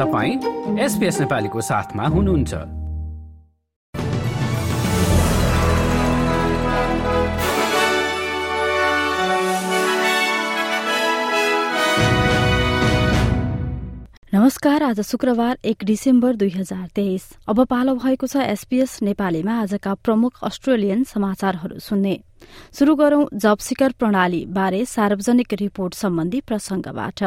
तपाईँ एसपिएस नेपालीको साथमा हुनुहुन्छ। नमस्कार आज शुक्रबार एक डिसेम्बर दुई हजार तेइस। अब पालो भएको छ एसपीएस नेपालीमा आजका प्रमुख अस्ट्रेलियन समाचारहरू सुन्ने। शुरू गरौं जब सिकर प्रणाली बारे सार्वजनिक रिपोर्ट सम्बन्धी प्रसंगबाट।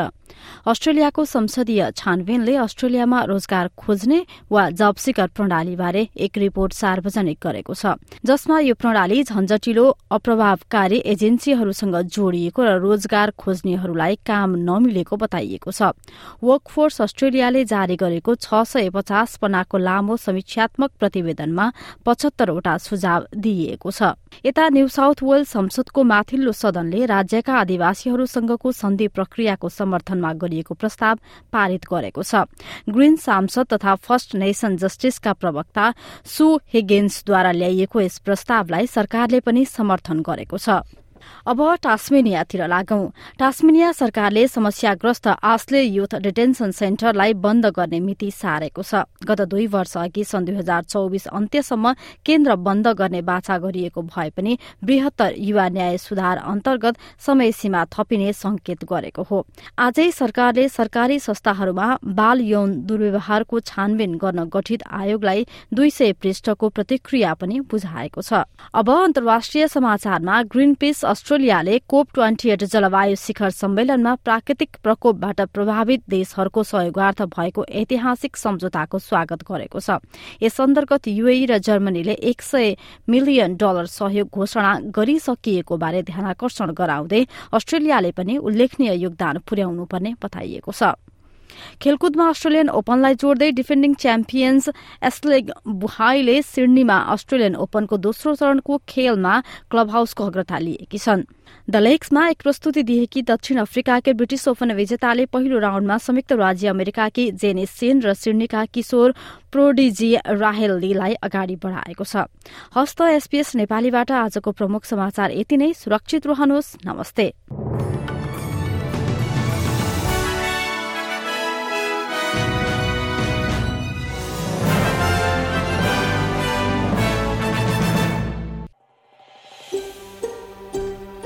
अस्ट्रेलियाको संसदीय छानबिनले अस्ट्रेलियामा रोजगार खोज्ने वा जब सिकर प्रणालीबारे एक रिपोर्ट सार्वजनिक गरेको छ जसमा यो प्रणाली झन्झटिलो अप्रभावकारी एजेन्सीहरूसँग जोडिएको र रोजगार खोज्नेहरूलाई काम नमिलेको बताइएको छ। वर्कफोर्स अस्ट्रेलियाले जारी गरेको छ सय पचास पनाको लामो समीक्षात्मक प्रतिवेदनमा पचहत्तरवटा सुझाव दिइएको छ। यता न्यू साउथ वेल्स संसदको माथिल्लो सदनले राज्यका आदिवासीहरूसँगको सन्धि प्रक्रियाको समर्थनमा गरिएको प्रस्ताव पारित गरेको छ। ग्रीन सांसद तथा फर्स्ट नेशन जस्टिसका प्रवक्ता सु हिगेन्सद्वारा ल्याइएको यस प्रस्तावलाई सरकारले पनि समर्थन गरेको छ। अब टास्मेनियातिर लागौं। टास्मेनिया सरकारले समस्याग्रस्त आस्ले युथ डिटेन्सन सेन्टरलाई बन्द गर्ने मिति सारेको छ। गत दुई वर्ष अघि सन् दुई हजार चौबिस अन्त्यसम्म केन्द्र बन्द गर्ने बाछा गरिएको भए पनि बृहत्तर युवा न्याय सुधार अन्तर्गत समय सीमा थपिने संकेत गरेको हो। आजै सरकारले सरकारी संस्थाहरूमा बाल यौन दुर्व्यवहारको छानबिन गर्न गठित आयोगलाई दुई सय पृष्ठको प्रतिक्रिया पनि बुझाएको छ। अब अन्तर्राष्ट्रिय समाचारमा ग्रीन पीस अस्ट्रेलियाले कोप ट्वेन्टी एट जलवायु शिखर सम्मेलनमा प्राकृतिक प्रकोपबाट प्रभावित देशहरूको सहयोगार्थ भएको ऐतिहासिक सम्झौताको स्वागत गरेको छ। यस अन्तर्गत युएई र जर्मनीले एक सय मिलियन डलर सहयोग घोषणा गरिसकिएको बारे ध्यानकर्षण गराउँदै अस्ट्रेलियाले पनि उल्लेखनीय योगदान पुर्याउनुपर्ने बताइएको छ। खेलकुदमा अस्ट्रेलियन ओपनलाई जोड्दै डिफेन्डिङ च्याम्पियन्स एस्लेग बुहाईले सिडनीमा अस्ट्रेलियन ओपनको दोस्रो चरणको खेलमा क्लब हाउसको अग्रता लिएकी छन्। द लेक्समा एक प्रस्तुति दिएकी दक्षिण अफ्रिकाकै ब्रिटिस ओपन विजेताले पहिलो राउण्डमा संयुक्त राज्य अमेरिकाकी जेनिस सेन र सिडनीका किशोर प्रोडिजी राहेल लीलाई अगाडि बढ़ाएको छ। हस्त एसपीएस नेपालीबाट आजको प्रमुख समाचार यति नै। सुरक्षित रहनुहोस्। नमस्ते।